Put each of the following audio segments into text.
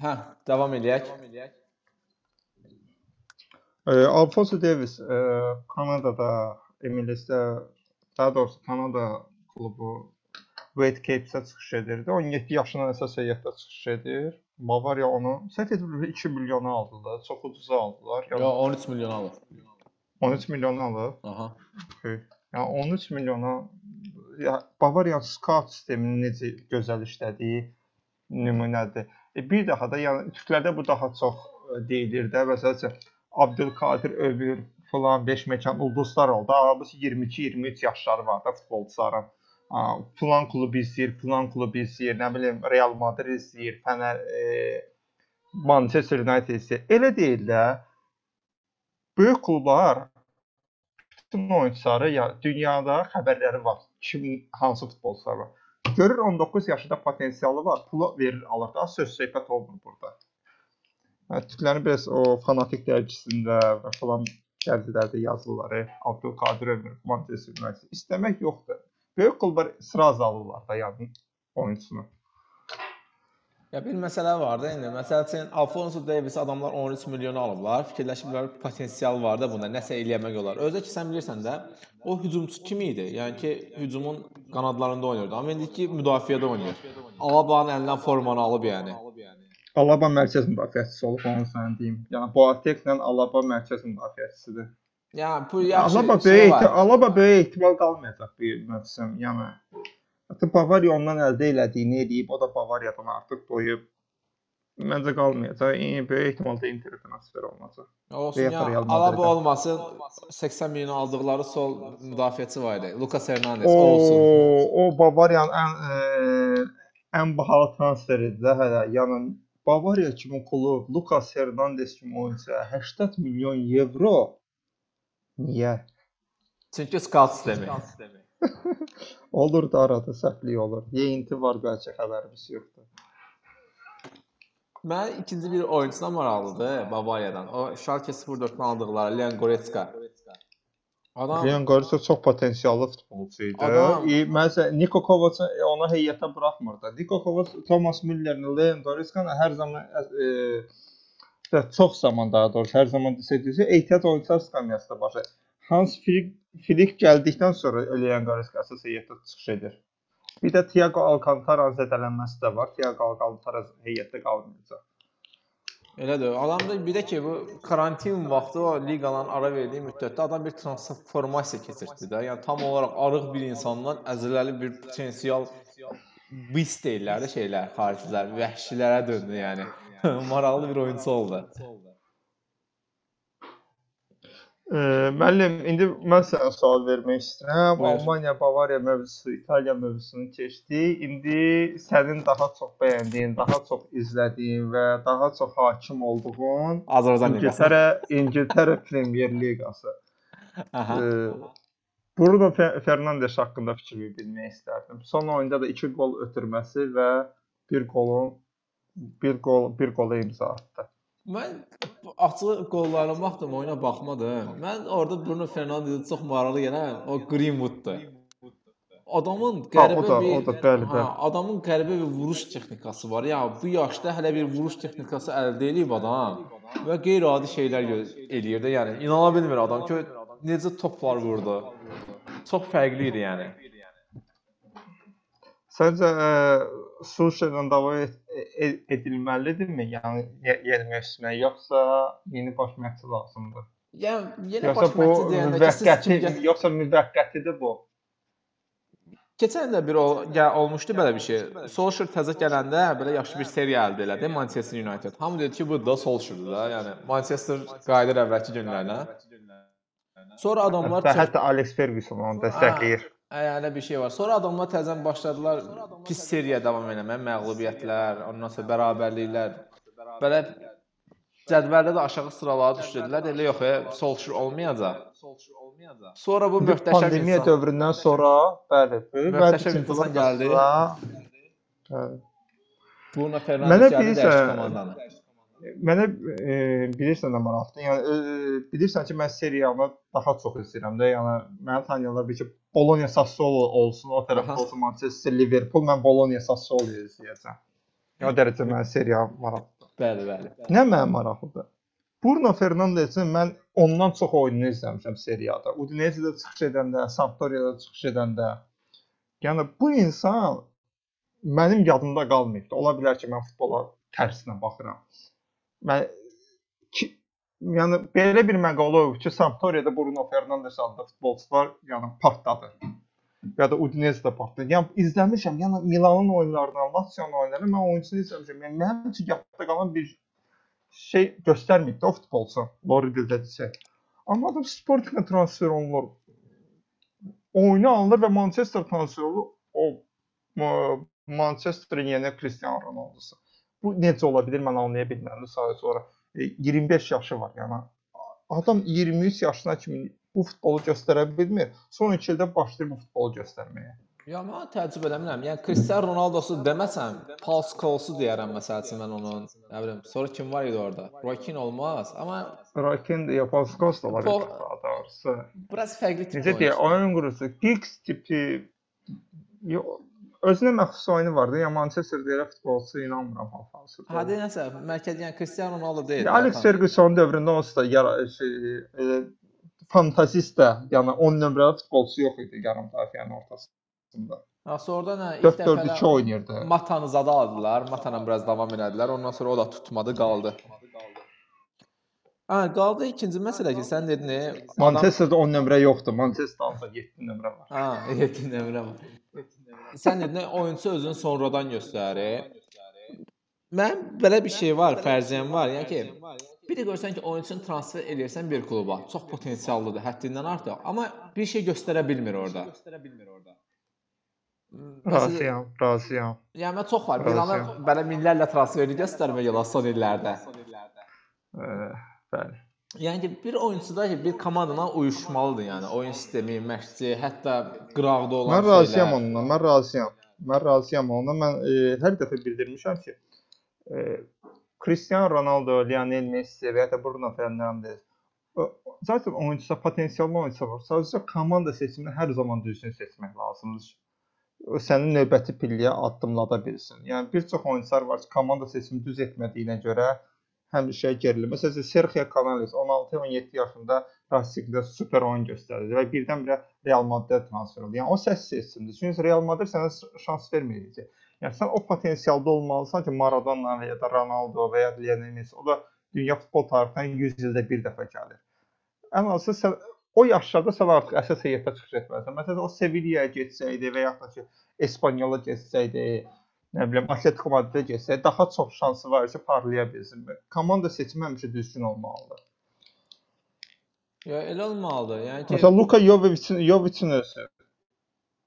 Hə, davam eləyək. E, Alfonso Davies e, Kanadada MLS-də daha doğrusu Kanada klubu Wade Capes-ə çıxış edirdi. 17 yaşından əsas heyətdə çıxış edir. Bavariya onu səhv etmirəm 2 milyona aldılar. Çox ucuza aldılar. Yəni, Yo, 13 milyon alıb. 13 milyona alıb. Aha. Okay. Yəni 13 milyona ya Bavariya scout sisteminin necə gözəl işlədiyi nümunədir. E, bir daha da yəni türklərdə bu daha çox e, deyilir də. Məsələn, Abdülkadir Övür falan 5 məkan ulduzlar oldu. Halbuki 22-23 yaşları var da futbolçuların. Falan klubu izləyir, falan klubu izləyir, nə bilim Real Madrid izləyir, Fənər e, Manchester United izləyir. Elə deyil də. Böyük klublar bütün oyunçuları ya dünyada xəbərləri var. Kim hansı futbolçular var. Görür 19 yaşında potensialı var, pulu verir, alır da. Söz söhbət olmur burada. Yəni Türklərin biraz o fanatik dərgisində və falan qəzetlərdə yazıları Abdülkadir Ömür, Manchester United istəmək yoxdur. Böyük klublar sıraz alırlar da yəni oyunçusunu. Ya bir məsələ var da indi. Məsəl üçün Alfonso Davis adamlar 13 milyona alıblar. Fikirləşiblər potensial var da bunda, nəsə eləmək olar. Özü ki sən bilirsən də, o hücumçu kim idi? Yəni ki, hücumun qanadlarında oynayırdı. Amma indiki müdafiədə oynayır. Alabanın əlindən formanı alıb yəni. Alaba mərkəz müdafiəçisi olub, onu sənə deyim. Yəni Boateng-lə Alaba mərkəz müdafiəçisidir. Yəni bu yaxşı Alaba şey böyük, ehti- Alaba böyük ehtimal qalmayacaq bir mövsüm. Yəni Hətta Bavariya ondan əldə elədiyini eləyib, o da Bavariyadan artıq doyub. Məncə qalmayacaq. Böyük ehtimal da Inter transfer olunacaq. Olsun ya. Alaba olmasın 80 milyon aldıqları sol müdafiəçi var idi. Lucas Hernandez o olsun. O, o Bavariyanın ən ə, ən bahalı transferidir də hələ. Yəni Bavariya kimi klub, Lucas Hernandez kimi oyunçu 80 milyon evro. Niyə? Çünki scout sistemi. Olur da arada səhvlik olur. Yeyinti var bəlkə xəbərimiz yoxdur. Mən ikinci bir oyunçuna maraqlıdır Bavariyadan. O Schalke 04-dən aldıqları Leon Goretzka. Adam Leon Goretzka çox potensiallı futbolçu idi. Adam- E, Məsələn, Niko Kovac ona heyətə buraxmırdı. Niko Kovac Thomas Müllerlə Leon Goretzka hər zaman e, və çox zaman daha doğrusu hər zaman desədiysə ehtiyat oyunçular skamyasında başa. Hans Flick Flick gəldikdən sonra Leon Goretzka əsas heyətdə çıxış edir. Bir də Thiago Alcantara zədələnməsi də var. Thiago Alcantara heyətdə qalmayacaq. elədir. Adam da bir də ki bu karantin vaxtı o liqaların ara verdiyi müddətdə adam bir transformasiya keçirdi də. Yəni tam olaraq arıq bir insandan əzələli bir potensial beast deyirlər də şeylər, xaricilər, vəhşilərə döndü yəni. Maraqlı bir oyunçu oldu. Müəllim, indi mən sənə sual vermək istəyirəm. Buyur. Almaniya, Bavariya mövzusu, İtaliya mövzusunu keçdik. İndi sənin daha çox bəyəndiyin, daha çox izlədiyin və daha çox hakim olduğun Azərbaycan liqası. İngiltərə, İngiltərə Premyer Liqası. Aha. Bruno Fe- Fernandes haqqında fikrimi bilmək istərdim. Son oyunda da 2 qol ötürməsi və bir qolun bir qol bir qola imza atdı. Mən açıq qollarına baxdım, oyuna baxmadım. Mən orada Bruno Fernandesi çox maraqlı gələn o Greenwooddur. Adamın Ha, qəribə o da, bir o da bəli, ha, bəli. adamın qəribə bir vuruş texnikası var. Ya bu yaşda hələ bir vuruş texnikası əldə edib adam və qeyri-adi şeylər eləyir də, yəni inana bilmir adam ki necə toplar vurdu. Çox fərqli idi yəni. Səncə ə, Sulşerlə davam e- edilməlidirmi? Yəni ye- yeni mövsümə yoxsa yeni baş məşqçi lazımdır? Yəni yenə Yoxsa baş məşqçi deyəndə müvəqqəti gəl- yoxsa müvəqqətidir bu? Keçən də bir o gəl olmuşdu belə bir şey. Solskjaer təzə gələndə belə yaxşı bir seriya əldə elədi Manchester United. Hamı dedi ki, bu da Solskjaerdir da, yəni Manchester qayıdır əvvəlki günlərinə. Sonra adamlar hətta Alex Ferguson onu dəstəkləyir. Əyələ bir şey var. Sonra adamlar təzən başladılar pis seriya davam eləməyə, məğlubiyyətlər, ondan sonra bərabərliklər. Belə cədvəldə də aşağı sıralara düşdülər. Elə yox, e, Solskjaer olmayacaq. Sonra bu möhtəşəm pandemiya insan. dövründən sonra, bəli, böyük Möhtəşəm insan gəldi. Bəli. Bruno Mənə Fernandes gəldi dəyişdi komandanı. Mənə e, bilirsən nə maraqlıdır. Yəni e, bilirsən ki, mən seriyanı daha çox istəyirəm də. Yəni məni tanıyanlar bilir ki, Bologna Sassuolo olsun, o tərəfdə olsun Manchester Liverpool, mən Bologna Sassuolo izləyəcəm. Yəni o dərəcə mənə seriya maraqlıdır. Bəli, bəli. Nə mənə maraqlıdır? Bruno Fernandezin mən ondan çox oyununu izləmişəm seriyada. Udinese-də çıxış edəndə, Sampdoria'da çıxış edəndə. Yəni bu insan mənim yadımda qalmayıbdı. Ola bilər ki, mən futbola tərsinə baxıram. Mən ki, yəni belə bir məqalə olub ki, Sampdoria'da Bruno Fernandes adlı futbolçular yəni partladı. Ya da Udinese-də partladı. Yəni izləmişəm. Yəni Milanın oyunlarından, Lazio-nun oyunlarını mən oyunçusunu izləmişəm. Yəni mənim üçün yadda qalan bir şey göstərməyib də o futbolçu. Lori dildə desək. Amma adam Sportingə transfer olunur. Oyunu alınır və Manchester transfer olunur. O Ma- Manchesterin yeni Cristiano Ronaldosu. Bu necə ola bilər mən anlaya bilmirəm. Sadəcə sonra e, 25 yaşı var. Yəni adam 23 yaşına kimi bu futbolu göstərə bilmir. Son 2 ildə başlayır bu futbolu göstərməyə. Ya mən təəccüb eləmirəm. Yəni Cristiano Ronaldosu deməsəm, Paul Scholes-u deyərəm məsəl üçün mən onun. Nə bilim, sonra kim var idi orada? Keane olmaz, amma Rakin de Yapaskos da var Fo- daha doğrusu. biraz fərqli tip Necə deyə, oyun qurusu Giggs tipi yo, özünə məxsus oyunu vardı. Ya Manchester deyirə futbolçu inanmıram hal-hazırda. Hadi nəsə, mərkəzi yəni Cristiano Ronaldo deyil. Ya Alex Ferguson dövründə onsuz da yara, şey, e, fantazist də, yəni 10 nömrəli futbolçu yox idi yarım müdafiənin ortasında. Ha, sonra nə ilk 4-4-2 dəfə oynayırdı. Matanı zada aldılar. Matana biraz davam elədilər. Ondan sonra o da tutmadı, qaldı. Ha, qaldı ikinci məsələ ki, sən dedin, e, Manchesterdə 10 nömrə yoxdur. Manchesterdə 7 nömrə var. Ha, yetin əmrə var. Sən dedin oyunçu özünü sonradan göstərir. Mən belə bir şey var, fərziyyəm var. Yəni ki, bir də görsən ki, oyunçunu transfer eləyirsən bir kluba, çox potensiallıdır, həddindən artıq, amma bir şey göstərə bilmir orada. Məsələn, Razıyam, razıyam. yəni mən çox var. Milanı Razıyam. belə minlərlə transferi göstərmək olar son illərdə. E, bəli. Yəni ki, bir oyunçuda ki, bir komandana uyuşmalıdır, yəni oyun sistemi, məşqçi, hətta qırağda olan Mən razıyam şeylər. onunla, mən razıyam. Mən razıyam onunla. Mən e, hər dəfə bildirmişəm ki, e, Cristiano Ronaldo, Lionel Messi və ya da Bruno Fernandes zaten oyunçuda potensiallı oyunçu var. Sadəcə komanda seçimini hər zaman düzgün seçmək lazımdır. O sənin növbəti pilləyə addımlada bilsin. Yəni bir çox oyunçular var ki, komanda seçimi düz etmədiyinə görə həmişə gerilir. Məsələn, Sergio Canales 16-17 yaşında Racing-də super oyun göstərdi və birdən-birə Real Madrid transfer oldu. Yəni o səs seçimdir. Çünki Real Madrid sənə şans verməyəcək. Yəni sən o potensialda olmalısan ki, Maradona və ya da Ronaldo və ya Lionel Messi o da dünya futbol tarixindən 100 ildə bir dəfə gəlir. Ən azı sən o yaşlarda sən artıq əsas heyətə çıxış etməlisən. Məsələn, o Sevillaya getsəydi və yaxud da ki, Espanyola getsəydi, nə bilim, Atletico Madrid getsəydi, daha çox şansı var ki, parlaya bilsin. Komanda seçimi həmişə düzgün olmalıdır. Ya elə olmalıdır. Yəni ki, Məsələn, Luka Jovicin Jovicin özü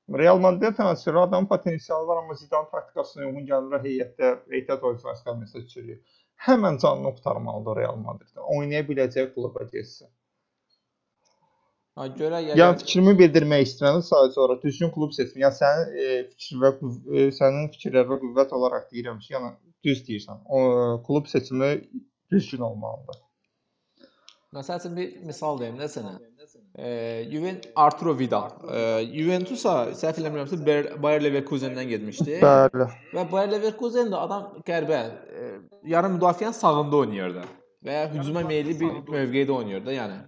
Real Madrid transferi adam potensialı var, amma Zidane taktikasına uyğun gəlmir heyətdə, ehtiyat oyunçular skamyasında düşürüyor. Həmən canını qurtarmalıdır Real Madrid. Oynaya biləcək kluba getsin. Ha görək Yəni yəni fikrimi bildirmək istəyirəm sadəcə olaraq düzgün klub seçmək. Yəni sənin e, fikir və qüv- e, sənin fikirlər və qüvvət olaraq deyirəm ki, yəni düz deyirsən. O klub seçimi düzgün olmalıdır. məsəl üçün bir misal deyim də sənə. E, Juven Arturo Vidal. E, Juventusa səhv eləmirəmsə Ber- Bayer Leverkusendən getmişdi. Bəli. Və Bayer Leverkusen də adam qəribə e, yarım müdafiənin sağında oynayırdı və ya hücuma meyilli bir mövqedə oynayırdı, yəni.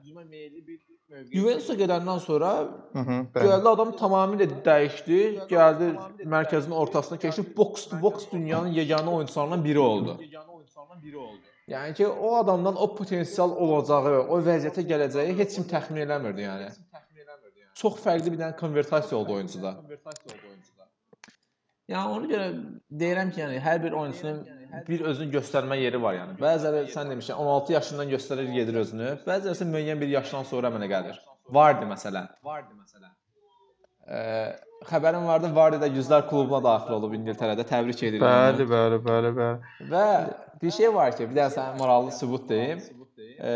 Juventusa gedəndən sonra Hı -hı. Gəldi adam tamamilə dəyişdi. Gəldi mərkəzin ortasına keçdi. Box to box dünyanın yeganə oyunçularından biri oldu. Yəni ki, o adamdan o potensial olacağı, o vəziyyətə gələcəyi heç kim təxmin eləmirdi, yəni. Çox fərqli bir dənə konvertasiya oldu oyuncuda. Yəni ona görə deyirəm ki, yəni hər bir oyunçunun bir özünü göstərmə yeri var yəni. Bəziləri sən demişsən 16 yaşından göstərir gedir özünü. Bəziləri isə müəyyən bir yaşdan sonra mənə gəlir. Vardı məsələn. Vardı məsələn. Ə, xəbərim vardı, Vardy da Yüzlər klubuna daxil olub İngiltərədə. Təbrik edirəm. Bəli, bəli, bəli, bəli. Və bir şey var ki, bir dənə sənə maraqlı sübut deyim. E,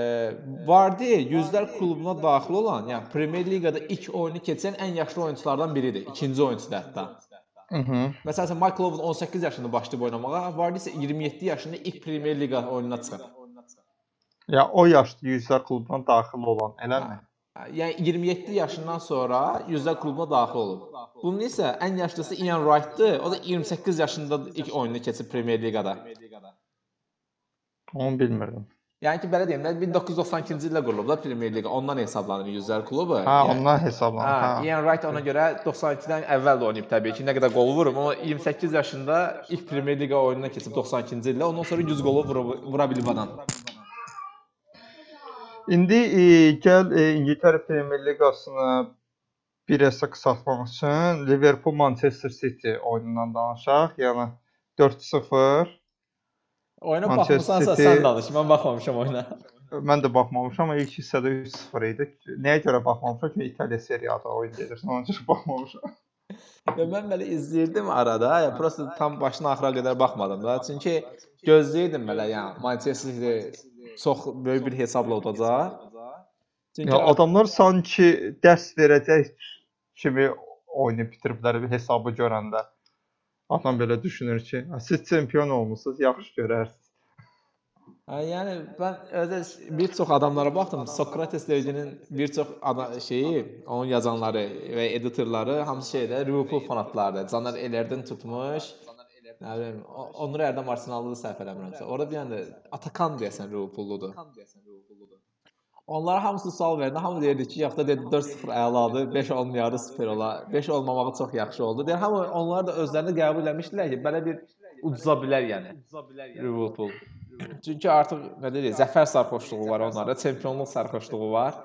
Vardy Yüzlər klubuna daxil olan, yəni Premyer Liqada ilk oyunu keçən ən yaşlı oyunçulardan biridir. İkinci oyunçudur hətta. Məsələn, Michael Owen 18 yaşında başlayıb oynamağa, Vardy isə 27 yaşında ilk Premyer Liqa oyununa çıxıb. Ya o yaşlı yüzlər klubuna daxil olan, eləmi? Yəni 27 yaşından sonra Yüzlər klubuna daxil olub. Bunun isə ən yaşlısı Ian Wright-dır. O da 28 yaşında ilk oyununu keçib Premyer Liqada. Onu bilmirdim. Yəni ki, belə deyim də 1992-ci ildə qurulub da Premier Liqa. Ondan hesablanır 100-lər klubu. Ha, Yəni- ondan hesablanır. Hə, Ha. Ian Wright ona görə 92-dən əvvəl də oynayıb təbii ki, nə qədər qol vurub, amma 28 yaşında ilk Premier Liqa oyununa keçib 92-ci ildə, ondan sonra 100 qolu vura, vura bilib adam. İndi e, gəl e, İngiltərə Premyer Liqasını bir həsə qısaltmaq üçün Liverpool Manchester City oyunundan danışaq. Yəni 4-0. Oyuna Manchester baxmısansa City- sən danış. Mən baxmamışam oyuna. Mən də baxmamışam, amma ilk hissədə 3-0 idi. Nəyə görə baxmamışam? Çünki İtaliya seriyada oyun gedir. Onun üçün baxmamışam. Və mən belə izləyirdim arada, ya prosta tam başına axıra qədər baxmadım da. Çünki gözləyirdim belə, yəni Manchester City çox böyük bir hesabla udacaq. Çünki Ya adamlar sanki dərs verəcək kimi oyunu bitiriblər bir hesabı görəndə. Adam belə düşünür ki, "Ha, siz çempion olmusunuz, yaxşı görərsiniz. Yəni mən özə bir çox adamlara baxdım. Sokrates Levcinin bir çox şeyi, onun yazanları və editorları hamısı şeydə Liverpool fanatlarıdır. Caner Elerdən tutmuş. Nə bilim, Onur Ərdəm Arsenallı səhv eləmirəmsə. Orada bir dənə Atakan deyəsən Liverpoolludur. Onlara hamısı sual verdi. Hamı deyirdi ki, yaxda dedi 4-0 əladır, 5 olmayardı super ola. 5 olmamağı çox yaxşı oldu. Deyir, hamı onlar da özlərini qəbul etmişdilər ki, belə bir uduza bilər yəni. Liverpool. Çünki artıq nə deyir, zəfər sərxoşluğu var onlarda, çempionluq sərxoşluğu var.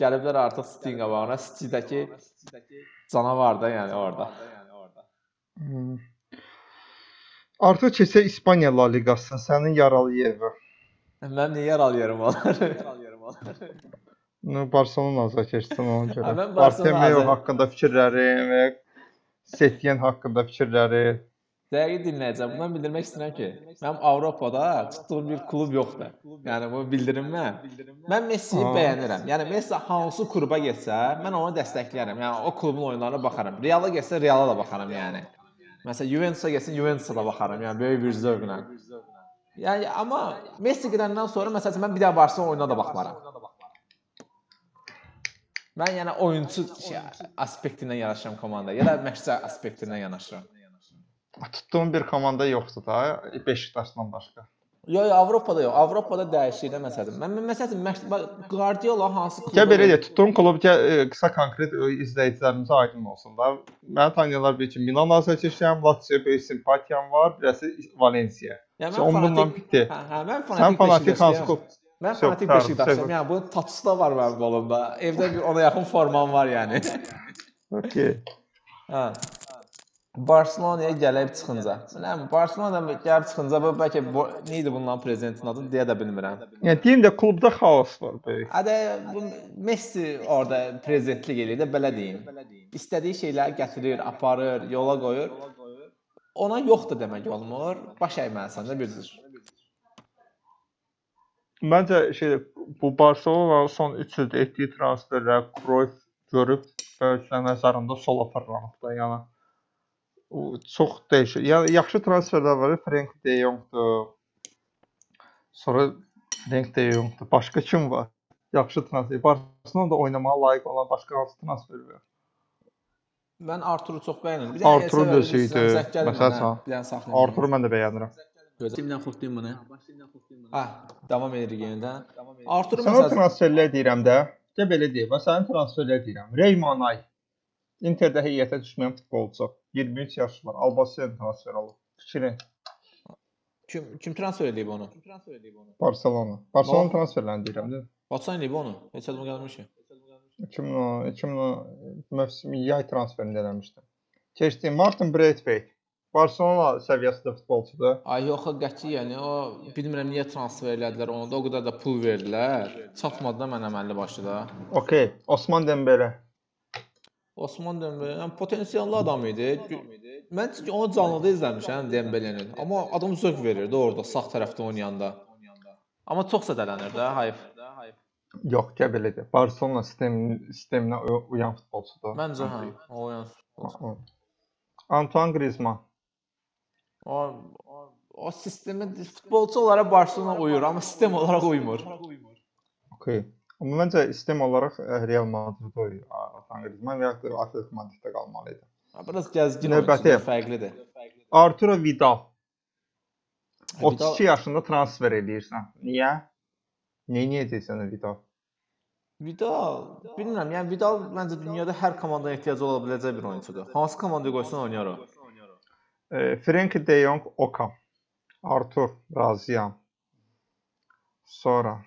Gəliblər artıq City-nin qabağına, City-dəki canavar da yəni orada. Hmm. Artıq keçək İspaniya La Liqasına. Sənin yaralı yerin. Mən niyə yaralıyorum onları? No, Barcelona keçsin ona görə. Barcelona Bartomeu haqqında fikirlərin və Setien haqqında fikirləri. Dəqiq dinləyəcəm. Mən bildirmək istəyirəm ki, mənim Avropada tutduğum bir klub yoxdur. Yəni bunu bildirim mən. Mən Messi'yi bəyənirəm. Yəni Messi hansı kluba getsə, mən onu dəstəkləyərəm. Yəni o klubun oyunlarına baxaram. Real'a getsə Real'a da baxaram yəni. Məsələn Juventus'a getsin Juventus'a da baxaram. Yəni böyük bir zövqlə. Yəni amma Messi gedəndən sonra məsələn mən bir daha Barcelona oyununa da baxmaram. Mən yəni oyunçu şey, aspektindən yanaşıram komandaya, ya da məşqçi aspektindən yanaşıram. Tutduğum bir komanda yoxdur da, Beşiktaşdan başqa. Yo, yo, Avropada yox. Avropada dəyişir də məsələn. Mən məsələn bax, Guardiola hansı klubda Gəl belə deyək, tutduğum klub gəl e, qısa konkret e, izləyicilərimizə aydın olsun da. Məni tanıyanlar bilir ki, Milanla seçmişəm, Lazio böyük simpatiyam var, birəsi Valensiya. Yəni Sən onunla bitti. Hə, hə, mən Sən fanatik fanatik hansı klub? Mən fanatik Beşiktaşlıyam. Yəni bu tatusu da var mənim qolumda. Evdə bir ona yaxın formam var yəni. Okay. hə. Barselonaya gəlib çıxınca. Bilmirəm, Barselonada gəlib çıxınca bu bəlkə bu, nə idi bunların prezidentin adı deyə də bilmirəm. Yəni deyim də klubda xaos var böyük. Hə bu Messi orada prezidentlik eləyir də belə deyim. İstədiyi şeyləri gətirir, aparır, yola qoyur. Ona yoxdur demək olmur. Baş əyməlisən də bir cür. Məncə şey bu Barselona son 3 ildə etdiyi transferlər Cruyff görüb ölçə nəzərində sola fırlanıb da, yəni o çox dəyişir. Yəni yaxşı transferlər var, Frank de Jongdur. Sonra Frank de Jongdur. Başqa kim var? Yaxşı transfer. Barcelona da oynamağa layiq olan başqa hansı transfer var? Mən Arturu çox bəyənirəm. Arturu dösüydü. Məsələn, Arturu mən də bəyənirəm. Timdən xoşlayım bunu. Hə, hə, davam edirik yenidə. Arturu məsələn transferlər deyirəm də. Də belə deyim, məsələn transferlər deyirəm. Reymanay Interdə heyətə düşməyən futbolçu. 23 yaşı var. Albasiyan transfer olub. Fikrin. Kim kim transfer edib onu? Kim transfer edib onu? Barcelona. Barcelona transferlərini deyirəm də. Barcelona edib onu. Heç adam gəlmişəm. 2010 2010 mövsüm yay transferində eləmişdi. Keçdi Martin Braithwaite. Barcelona səviyyəsində futbolçudur. Ay yox, qətiyyən o bilmirəm niyə transfer elədilər onu da, o qədər də pul verdilər. Çatmadı da mənə əməlli başda. Okay, Osman Dembele. Osman Dembele yəni, potensiallı adam idi. Mən çünki onu canlıda izləmişəm Dembelenin. Amma adam zövq verirdi orada sağ tərəfdə oynayanda. Amma çox sədələnir də Hayf. Yox, gəl belə deyim. Barcelona sistemin sisteminə uy- uyan futbolçudur. Məncə hə, o yəni. Antoine Griezmann. O o, o sistemi futbolçu olaraq Barcelona uyur, amma sistem olaraq uymur. Okay. Amma məncə sistem olaraq ə, Real Madrid oyur. Antoine Griezmann və Atletico Madriddə qalmalı idi. Biraz gəzgin oyuncudur, fərqlidir. Arturo Vidal. 32 yaşında transfer eləyirsən. Niyə? Niyə deyirsən Vidal? Vidal, bilmirəm, yəni Vidal məncə dünyada hər komandaya ehtiyacı ola biləcək bir oyunçudur. Hansı komandaya qoysan oynayar o. E, Frenkie de Jong, Okan, Artur, razıyam. Sonra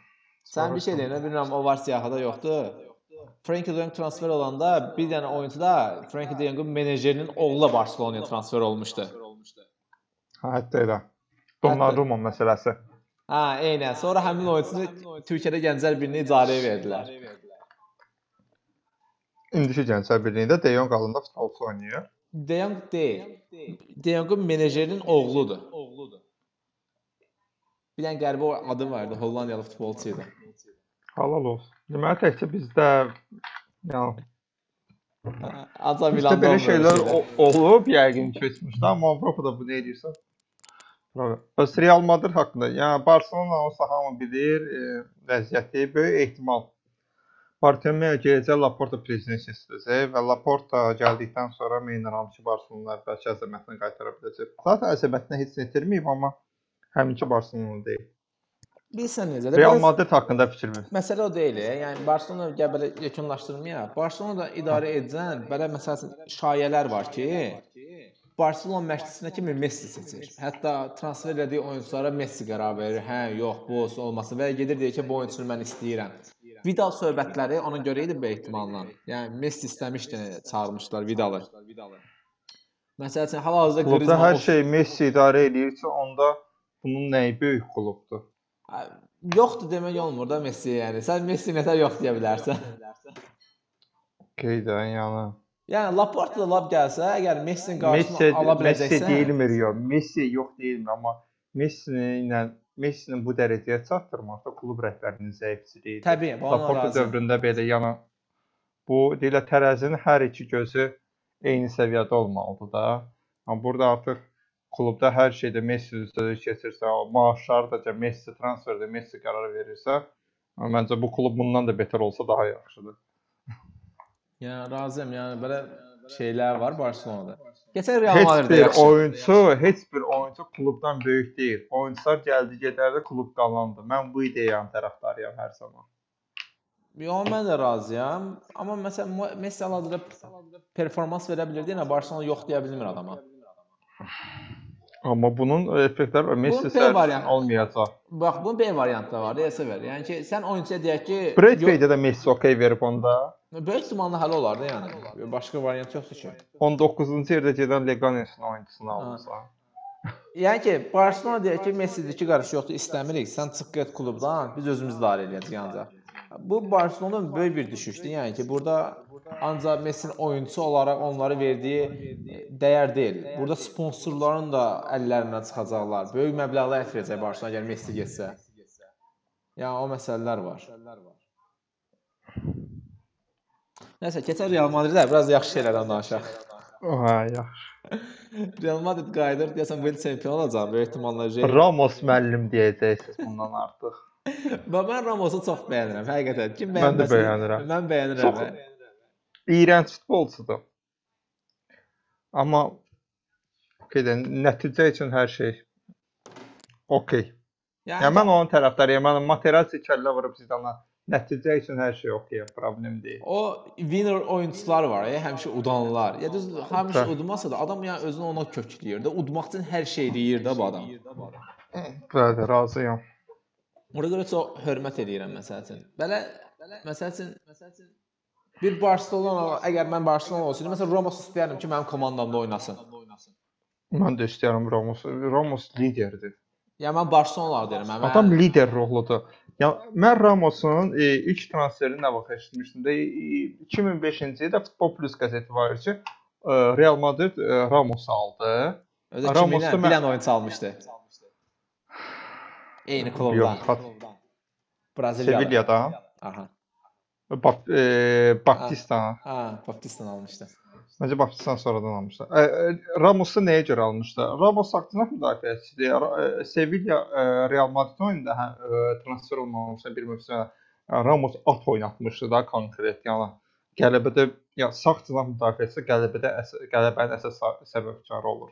Sən bir şey deyən, bilmirəm o var siyahıda yoxdur. Frenkie de Jong transfer olanda bir dənə oyunçu da Frenkie de Jong'un menecerinin oğlu Barselonaya transfer olmuşdu. Hə, hətta elə. Donnarumma məsələsi. Ha, eynən. Sonra həmin oyunçunu Türkiyədə Gənclər birinə icarəyə verdilər. İndiki Gənclər Birliyində De Jong alında futbolçu oynayır. De Jong deyil. De Jong'un menecerinin oğludur. Bir dənə qəribə adı vardı, Hollandiyalı futbolçu idi. Halal olsun. Deməli təkcə bizdə yəni Aca Milanda belə şeylər olub yəqin keçmişdə, amma Avropada bu nə edirsən? Real Madrid haqqında, yəni Barselona olsa hamı bilir, e, vəziyyəti böyük ehtimal Bartomeu gələcək Laporta prezident seçiləcək və Laporta gəldikdən sonra ki, Barselona bəlkə əzəmətini qaytara biləcək. Zaten əzəmətini heç nə itirməyib, amma həminki Barselona deyil. Bilsən necə? Real Madrid haqqında fikir ver. Məsələ o deyil. Yəni Barselona gəl belə yekunlaşdırmaya. Barselona da idarə edəcən belə məsələn şayələr var ki, Barselona məşqçisinə kimi Messi seçir. Hətta transfer elədiyi oyunçulara Messi qərar verir. Hə, yox, bu olsun, olmasın və ya gedir deyir ki, bu oyunçunu mən istəyirəm. Vidal söhbətləri ona görə idi bu ehtimalla. Yəni Messi istəmişdi, çağırmışlar Vidalı. Məsələn, hal-hazırda Klubda Griezmann hər şey Messi idarə edirsə, onda bunun nəyi böyük klubdur? yoxdur demək olmur da Messi yəni. Sən Messi nətər yox deyə bilərsən. Qeyd yəni. Yəni Laporte da lap gəlsə, əgər Messi-nin qarşısını Messi ala Messi biləcəksə, deyilmir yox. Messi yox deyilmir, amma Messi ilə Messini bu dərəcəyə çatdırmaqda klub rəhbərinin zəifçiliyidir. təbii, razı. dövründə belə yəni bu deyilə tərəzinin hər iki gözü eyni səviyyədə olmalıdır da. Amma burada artıq klubda hər şeydə Messi üzrə keçirsə, o maaşları da Messi transferdə Messi qərar verirsə, məncə bu klub bundan da betər olsa daha yaxşıdır. Yəni razıyam. Yəni belə şeylər var Barselonada. Keçən Real Heç Madrid bir oyunçu, heç bir oyunçu klubdan böyük deyil. Oyunçular gəldi, gedərdi, klub qalandı. Mən bu ideyanın tərəfdarıyam hər zaman. Yox, mən də razıyam. Amma məsələn Messi hal-hazırda performans verə bilirdi, yəni Barselona yox deyə bilmir adama. Amma bunun effektləri var. Messi variantı. olmayacaq. Bax, bunun B variantı da var, deyəsə ver. Yəni ki, sən oyunçuya deyək ki, Bradford də Messi okey verib onda. Böyük ehtimalla həll olar da yəni. Başqa variant yoxdur ki. 19-cu yerdə gedən Leganes'in oyunçusunu almısan. Yəni ki, Barselona deyir ki, Messi-dir ki, qarşı yoxdur, istəmirik. Sən çıx get klubdan, biz özümüz idarə edəcəyik ancaq. Bu Barselonanın böyük bir düşüşdür. Yəni ki, burada ancaq Messi-nin oyunçu olaraq onlara verdiyi dəyər deyil. Burada sponsorların da əllərindən çıxacaqlar. Böyük məbləğlər ətrəcək Barselona əgər Messi getsə. Yəni o məsələlər var. Nəsə, keçən Real Madrid-ə biraz yaxşı şeylərdən danışaq. Hə, yaxşı. Real Madrid qayıdır, deyəsən bu il çempion olacaq böyük ehtimalla. Real Ramos müəllim deyəcəksiniz bundan artıq. Və mən Ramosu çox bəyənirəm, həqiqətən. Kim Mən də bəyənməsin? bəyənirəm. Mən bəyənirəm. Çox- İyrənc futbolçudur. Amma gedən nəticə üçün hər şey okey. Yəni, Yəni mən onun tərəfdarıyam. Mən Materazzi kəllə vurub Zidana. Nəticə üçün hər şey okey, problem deyil. o winner oyunçular var, ya, həmişə udanlar. Ya düz həmişə Hə. udmasa da adam yəni özünü ona kökləyir də, udmaq üçün hər şey eləyir də bu adam. Bəli, razıyam. Ona görə çox hörmət edirəm məsəl üçün. Belə məsəl üçün bir Barselona, əgər mən Barselona olsaydım, məsələn Ramos istəyərdim ki, mənim komandamda oynasın. Mən də istəyirəm Ramos. Ramos liderdir. Yəni mən Barselona deyirəm. Adam lider ruhludur. Ya mən Ramosun e, ilk transferini nə vaxt eşitmişdim də e, 2005-ci ildə Futbol Plus qəzeti var ki, e, Real Madrid e, Ramosu aldı. özü Ramos kiminlə da dənə oyunçu almışdı. Eyni klubdan. Braziliyalı. Sevilla'dan Aha. Bap, e, Baptista. Ha, Baptistan almışdı. Məncə Baptistan sonradan almışlar. E, e, Ramosu nəyə görə almışlar? Ramos haqqında müdafiəçidir. E, Sevilla e, Real Madrid oyununda hə, transfer olmamışsa bir mövsümdə e, Ramos at oynatmışdı da konkret. Yəni qələbədə ya sağ cinah müdafiəçisi qələbədə əs qələbənin əsas səbəbkarı olur.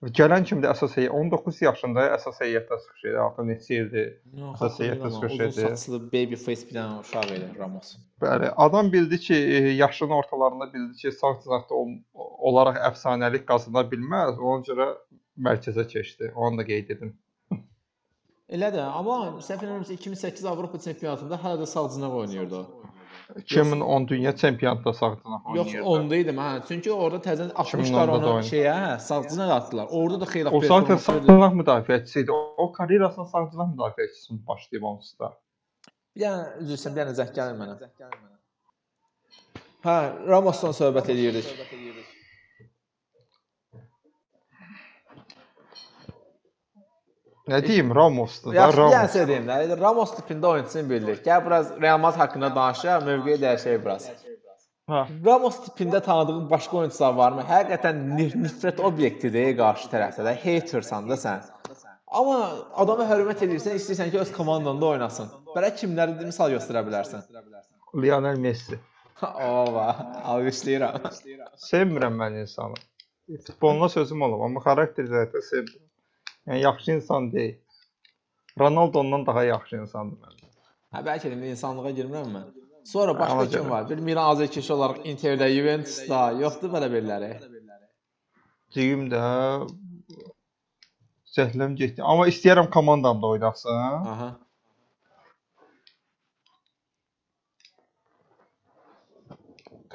Gələn kimi də əsas heyət 19 yaşında əsas heyətdə çıxış edir. Artıq neçə ildir? Əsas heyətdə çıxış uzun edir. saçlı baby face bir dənə uşaq idi Ramos. Bəli, adam bildi ki, e, yaşının ortalarında bildi ki, sağ cinahda olaraq əfsanəlik qazana bilməz. Ona görə mərkəzə keçdi. Onu da qeyd edim. Elədir, amma səhv eləmirəmsə 2008 Avropa çempionatında hələ də sağ cinah oynayırdı. 2010 dünya çempionatında sağ cinah Yox, oynayırdı. onda idi hə. Çünki orada təzədən 2010-da atmışlar da onu oynayır. şeyə, hə, sağ cinah atdılar. Orada da xeyli O zaten performans sağ verdi. cinah müdafiəçisi idi. O karyerasını sağ cinah müdafiəçisi başlayıb onsuz da. Bir dənə üzr istəyirəm, bir dənə zəng gəlir mənə. Hə, Ramosdan söhbət edirdik. Nə deyim, Ramosdur da, Yaxşı, Ramos. şey deyim də. Ramos tipində oyunçusunu bildik. Gəl biraz Real Madrid haqqında danışaq, mövqeyi dəyişək biraz. Hə. Ramos tipində tanıdığın başqa oyunçular varmı? Həqiqətən nif nifrət obyektidir qarşı tərəfdə də. Hatersan da sən. Amma adama hörmət edirsən, istəyirsən ki, öz komandanda oynasın. Belə kimləri misal göstərə bilərsən? Lionel Messi. Ova, alqışlayıram. Sevmirəm mən insanı. Futboluna sözüm olub, amma xarakter zətə sevmirəm. Yəni yaxşı insan deyil. Ronaldo ondan daha yaxşı insandır məncə. Hə, bəlkə də insanlığa girmirəm mən. Sonra başqa Amma kim var? Bir Milan azərkeşi olaraq Interdə, Juventusda, yoxdur belə biriləri? Deyim də zəhləm getdi. Amma istəyirəm komandamda oynasın. Aha.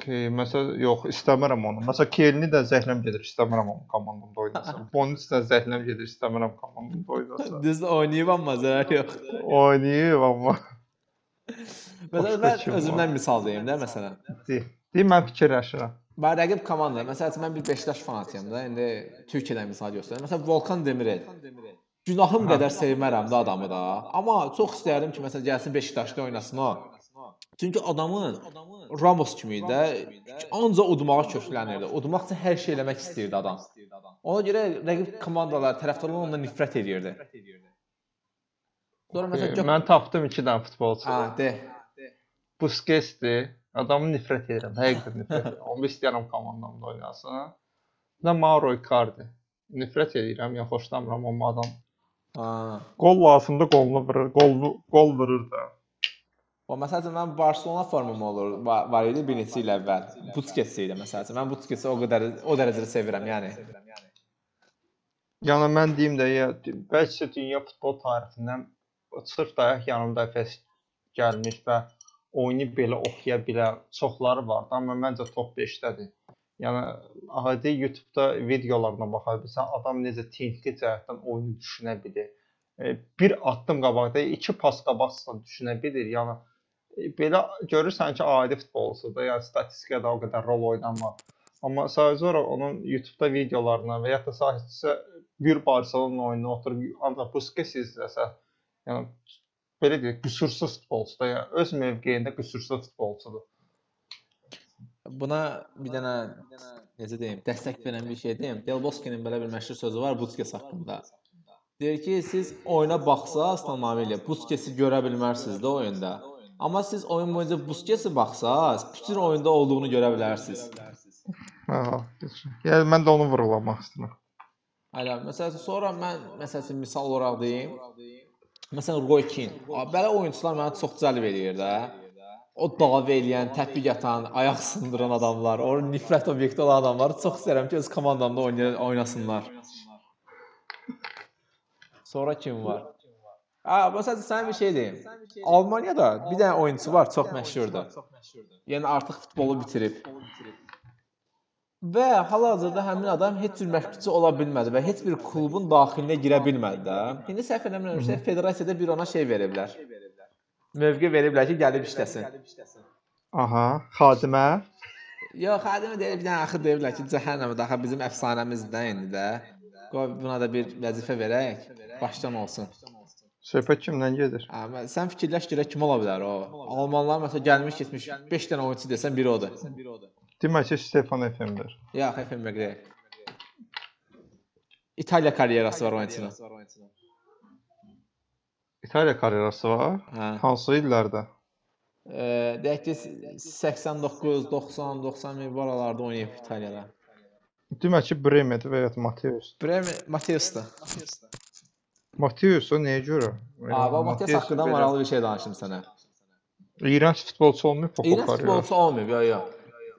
Ki, məsəl yox, istəmirəm onu. Məsələn, Kelini də zəhləm gedir, istəmirəm onu komandamda oynasın. Bonucci də zəhləm gedir, istəmirəm komandamda oynasın. Düzdür, oynayıb amma zərər yoxdur. Oynayıb amma Məsələn, mən özümdən misal deyim də məsələn. deyim. Deyim mən fikirləşirəm. Mən rəqib komanda, məsələn mən bir Beşiktaş fanatıyam da, indi Türkiyədən misal göstərirəm. Məsələn Volkan Demirel. Günahım qədər sevmərəm də adamı da, amma çox istərdim ki, məsələn gəlsin Beşiktaşda oynasın o. Çünki adamın Ramos kimi idi də, ancaq udmağa köklənirdi. Udmaq üçün hər şey eləmək istəyirdi adam. Ona görə rəqib komandalar, tərəfdarlar ondan nifrət edirdi. Sonra məsələn gök... Mən tapdım 2 dənə futbolçu. Ha, de. Busquetsdir. Adamı nifrət edirəm. Həqiqətən nifrət edirəm. Onu istəyirəm komandamda oynasın. Bir də Mauro Icardi. Nifrət edirəm, ya xoşlamıram amma adam Ha. qol lazımda qolunu vurur, qolunu qol vurur da. O məsələn mən Barselona formam olur var, idi bir neçə il əvvəl. Busquets idi məsələn. Mən Busquetsi o qədər o dərəcədə sevirəm, yəni. Yəni mən deyim də ya bəlkə dünya futbol tarixindən sırf dayaq yanımda Efes gəlmiş və oyunu belə oxuya bilən çoxları var, amma məncə top 5-dədir. Yəni adi YouTube-da videolarına baxa bilsən, adam necə texniki cəhətdən oyunu düşünə bilir. E, Bir addım qabaqda, iki pas qabaqsan düşünə bilir. Yəni belə görürsən ki, adi futbolçudur. Yəni statistikada o qədər rol oynamır. Amma olaraq onun YouTube-da videolarına və ya da sadəcə bir Barselona oyununa oturub ancaq Busquets izləsə, yəni belə deyək, qüsursuz futbolçudur. Yəni öz mövqeyində qüsursuz futbolçudur. Buna bir dənə necə deyim, dəstək verən bir şey deyim. Del Bosque'nin belə bir məşhur sözü var Busquets haqqında. Deyir ki, siz oyuna baxsaz tamamilə Busquetsi görə bilmərsiniz də oyunda. Amma siz oyun boyunca Busquetsi baxsaz, bütün oyunda olduğunu görə bilərsiniz. Hə, yəni mən də onu vurulamaq istəyirəm. Hələ məsələn sonra mən məsələn misal olaraq deyim. Məsələn Roy Keane. Belə oyunçular mənə çox cəlb eləyir də. O dava eləyən, təpik atan, ayaq sındıran adamlar, o nifrət obyekti olan adamları çox istəyirəm ki, öz komandamda oynasınlar. Sonra kim var? Ha, məsələn sən bir şey deyim. Almaniyada bir dənə oyunçu var, çox məşhurdur. Yəni artıq futbolu bitirib. Və hal-hazırda həmin adam heç bir məşqçi ola bilmədi və heç bir klubun daxilinə girə bilmədi də. İndi səhv eləmirəmsə federasiyada bir ona şey veriblər. Mövqe veriblər ki, gəlib işləsin. Aha, xadimə. Yox, xadimə deyir, bir dənə axı deyiblər ki, cəhənnəmə daxı bizim əfsanəmizdir də indi də. Qoy buna da bir vəzifə verək, başdan olsun. Söhbət kimdən gedir? Amma sən fikirləş görək kim ola bilər o. Almanlar məsələn gəlmiş keçmiş 5 dənə oyunçu desən biri odur. Demək ki, Stefan Efember. Yox, Effenberg deyil. İtaliya karyerası var oyunçunun. İtaliya karyerası var. Hə. Hansı illərdə? E, deyək ki 89, 90, 90 min bu aralarda oynayıb İtaliyada. Demək ki, Bremer və ya Mateus. Bremen Mateus'dur. Mateus o nəyə görə? Abi Mateus haqqında maraqlı bir şey danışım sənə. İğrenç futbolçu olmayıb İğrenç Pokar. futbolçu olmayıb, yox, yox.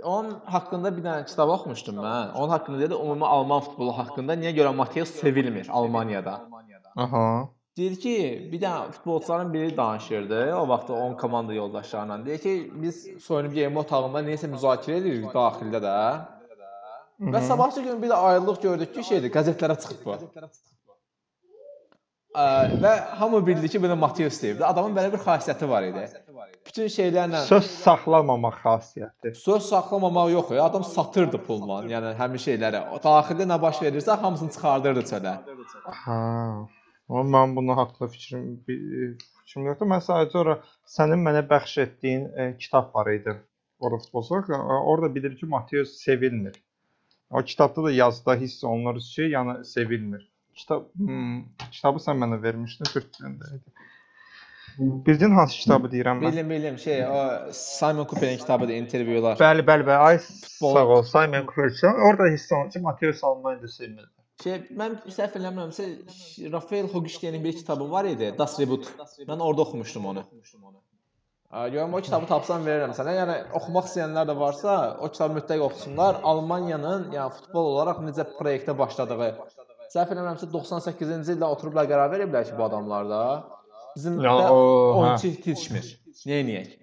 Onun haqqında bir dənə kitab oxumuşdum mən. Onun haqqında dedi, ümumi Alman futbolu haqqında niyə görə Mateus sevilmir Almaniyada. Aha. Deyir ki, bir dənə futbolçuların biri danışırdı. O vaxt onun komanda yoldaşlarıyla. Deyir ki, biz soyunub geyinmə otağında nəyəsə müzakirə edirik daxildə də. Və Mhm. sabahçı gün bir də ayrılıq gördük ki, şeydir, qəzetlərə çıxıb bu. Ə, və hamı bildi ki, bunu Mateus deyib. Adamın belə bir xasiyyəti var idi. Bütün şeylərlə Söz saxlamamaq xasiyyəti. söz saxlamamaq yox, ya. adam satırdı pulla, yəni həmin şeyləri. Daxildə nə baş verirsə hamısını çıxardırdı çölə. Ha. Amma mən bunu haqqında fikrim fikrim yoxdur. Mən sadəcə ora sənin mənə bəxş etdiyin e, kitab var idi. Orada futbolçular e, orada bilir ki, Mateus sevilmir. O kitabda da yazıda hiss olunur ki, yəni sevilmir. Kitab hmm, kitabı sən mənə vermişdin, türk dilində idi. Bildin hansı kitabı deyirəm mən? Bildim, bildim. Şey, o Simon Cooper'in kitabıdır, intervyular. Bəli, bəli, bəli. Ay Futbol- sağ ol. Simon Cooper. Orada hiss olunur ki, Mateus Almaniyada sevilmir. Şey, mən səhv eləmirəmsə Rafael Hogestein'in bir kitabı var idi, Das Reboot. Mən orada oxumuşdum onu. Ə, Görüm o kitabı tapsam verirəm sənə. Yəni oxumaq istəyənlər də varsa, o kitabı mütləq oxusunlar. Almaniyanın yəni futbol olaraq necə proyektə başladığı. Səhv eləmirəmsə 98-ci ildə oturublar qərar veriblər ki, bu adamlar da bizim Ya də o hə. oyunçu yetişmir. Nə edək?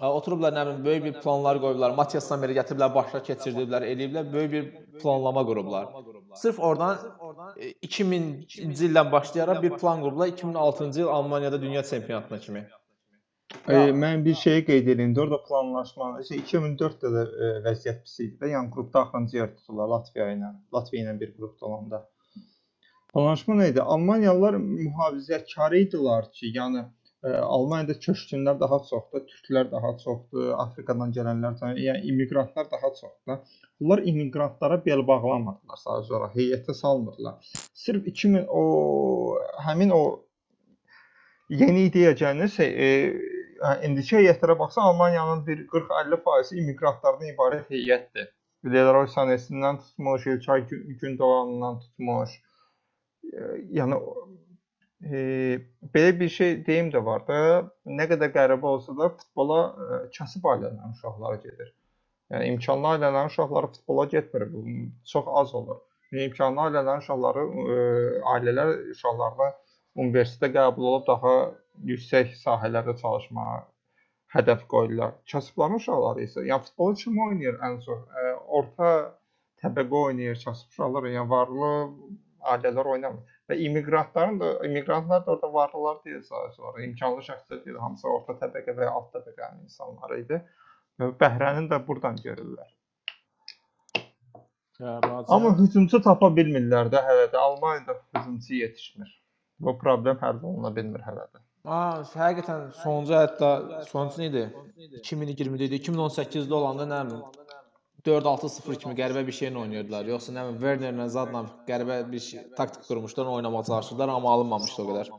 Ə, Oturublar nə bilim böyük bir planlar qoyublar. Matias Sammeri gətiriblər, başa keçirdiblər, eləyiblər, böyük bir planlama qurublar. Sırf oradan e, 2000-ci ildən başlayaraq bir plan qurublar 2006-cı il Almaniyada dünya çempionatına kimi. E, mən bir şey qeyd edim. də Orada planlaşma, şey 2004-də də e, vəziyyət pis idi də. Yəni qrupda axırıncı yer tuturlar Latviya ilə. Latviya ilə bir qrupda olanda. Planlaşma nə idi? Almaniyalılar mühafizəkar idilər ki, yəni e, Almaniyada köçkünlər daha çoxdur, türklər daha çoxdur, Afrikadan gələnlər, yəni immiqrantlar daha çoxdur. Bunlar immiqrantlara bel bağlamırdılar sadəcə olaraq, heyətə salmırdılar. Sırf 2000 o həmin o yeni ideya gəlirsə, e, indiki heyətlərə baxsa Almaniyanın bir 40-50% immiqrantlardan ibarət heyətdir. Leroy Sanesindən tutmuş, İlkay Gün- Gündoğanından tutmuş. Yəni e, belə bir şey deyim də var da, nə qədər qəribə olsa da futbola e, kasıb ailələrin uşaqları gedir. Yəni imkanlı ailələrin uşaqları futbola getmir. Bu çox az olur. İmkanlı ailələrin uşaqları e, ailələr uşaqlarına universitetə qəbul olub daha yüksək sahələrdə çalışmağa hədəf qoyurlar. Kasıbların uşaqları isə, yəni futbolu kim oynayır ən çox? E, orta təbəqə oynayır, kasıb uşaqlar, yəni varlı ailələr oynamır. Və immiqrantların da immiqrantlar da orada varlılar deyil sadəcə. İmkanlı şəxslər deyil, hamısı orta təbəqə və ya alt təbəqənin insanları idi. Və bəhrəni də burdan görürlər. Amma hücumçu tapa bilmirlər də hələ də. Almaniyada hücumçu yetişmir. Bu problem həll oluna bilmir hələ də. Ha, həqiqətən sonuncu hətta sonuncu idi? 2020-də idi. 2018-də olanda nə bilim 4-6-0 kimi qəribə bir şeylə oynayırdılar. Yoxsa nə bilim Wernerlə Zadla qəribə bir şey, taktik qurmuşlar, oynamağa çalışdılar, amma alınmamışdı o qədər.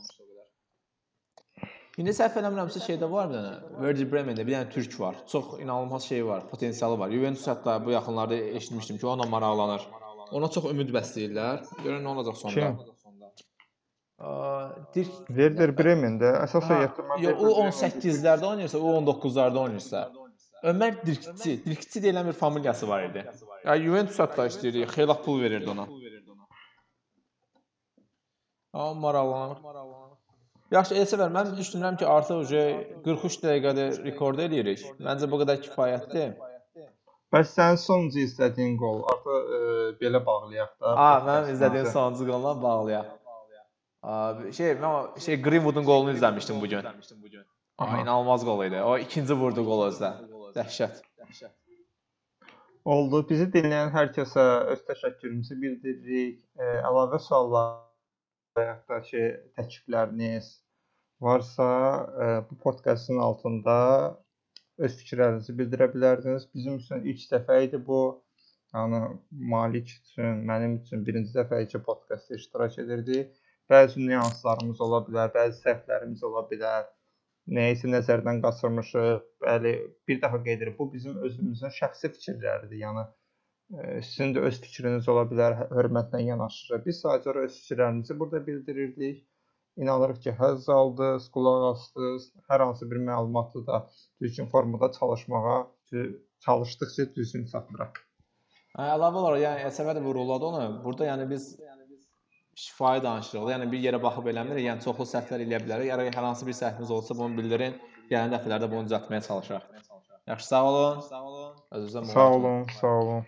İndi səhv eləmirəmsə şeydə var bir dənə. Werder Bremen-də bir dənə türk var. Çox inanılmaz şey var, potensialı var. Juventus hətta bu yaxınlarda eşitmişdim ki, onunla maraqlanır. Ona çox ümid bəsləyirlər. Görən nə olacaq sonda. Kim? Dirk Werder Bremen-də əsas heyətdə mən Yox, o Bremen- 18-lərdə oynayırsa, o 19-larda oynayırsa. Ömər Dirkçi, Dirkçi deyilən bir familiyası var idi. Ya Juventus hətta istəyirdi, xeyli pul verirdi ona. Amma maraqlanır. Yaxşı, Elsəvər, mən düşünürəm ki, artıq uje 43 dəqiqədə rekord eləyirik. Məncə bu qədər kifayətdir. Bəs sənin sonuncu izlədiyin qol artıq e, belə bağlayaq da. A, mənim izlədiyim sonuncu qolla bağlayaq. Şey, mən şey Greenwood'un qolunu izləmişdim bu gün. Aha, inanılmaz qol idi. O ikinci vurdu qol özdə. Dəhşət. Oldu. Bizi dinləyən hər kəsə öz təşəkkürümüzü bildiririk. E, əlavə suallar və da ki, təklifləriniz varsa, e, bu podkastın altında öz fikirlərinizi bildirə bilərsiniz. Bizim üçün ilk dəfə idi bu. Yəni Malik üçün, mənim üçün birinci dəfə idi ki, podkastda iştirak edirdik. Bəzi nüanslarımız ola bilər, bəzi səhvlərimiz ola bilər. Nəyisə nəzərdən qaçırmışıq. Bəli, bir dəfə qeyd edirəm, bu bizim özümüzün şəxsi fikirləridir. Yəni E, Sizin də öz fikriniz ola bilər, hə- hörmətlə yanaşırıq. Biz sadəcə öz fikirlərimizi burada bildirirdik. İnanırıq ki, həzz aldınız, qulaq asdınız, hər hansı bir məlumatı da düzgün formada çalışmağa çalışdıqca düzgün çatdıraq. Hə, əlavə olaraq, yəni Əsəbə də vurğuladı onu. Burada yəni biz şifahi danışırıq. da, Yəni bir yerə baxıb eləmirik. Yəni çoxlu səhvlər eləyə bilərik. Əgər hər hansı bir səhvimiz olsa bunu bildirin. Gələn dəfələrdə bunu düzəltməyə çalışarıq. Yaxşı, sağ olun. Sağ olun. Özünüzə Sağ olun, sağ olun.